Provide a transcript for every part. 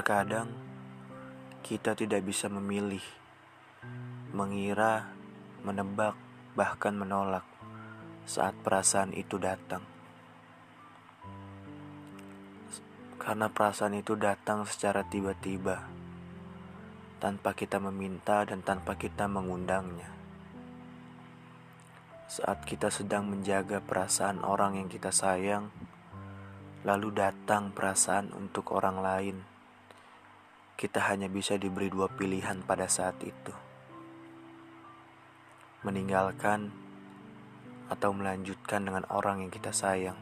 Terkadang kita tidak bisa memilih, mengira, menebak, bahkan menolak saat perasaan itu datang. Karena perasaan itu datang secara tiba-tiba, tanpa kita meminta dan tanpa kita mengundangnya. Saat kita sedang menjaga perasaan orang yang kita sayang, lalu datang perasaan untuk orang lain kita hanya bisa diberi dua pilihan pada saat itu: meninggalkan atau melanjutkan dengan orang yang kita sayang.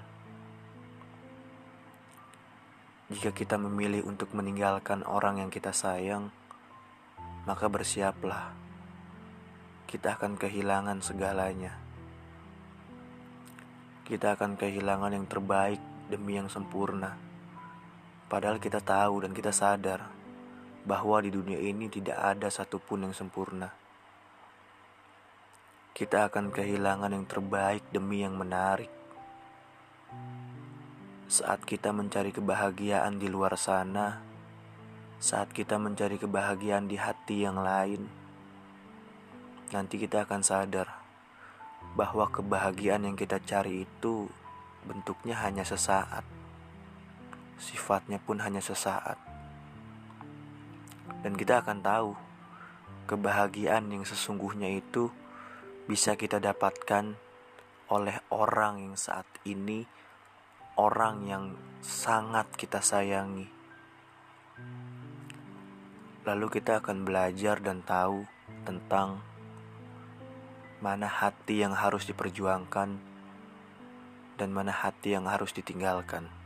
Jika kita memilih untuk meninggalkan orang yang kita sayang, maka bersiaplah, kita akan kehilangan segalanya. Kita akan kehilangan yang terbaik demi yang sempurna, padahal kita tahu dan kita sadar bahwa di dunia ini tidak ada satupun yang sempurna. Kita akan kehilangan yang terbaik demi yang menarik. Saat kita mencari kebahagiaan di luar sana, saat kita mencari kebahagiaan di hati yang lain, nanti kita akan sadar bahwa kebahagiaan yang kita cari itu bentuknya hanya sesaat, sifatnya pun hanya sesaat dan kita akan tahu kebahagiaan yang sesungguhnya itu bisa kita dapatkan oleh orang yang saat ini orang yang sangat kita sayangi. Lalu kita akan belajar dan tahu tentang mana hati yang harus diperjuangkan dan mana hati yang harus ditinggalkan.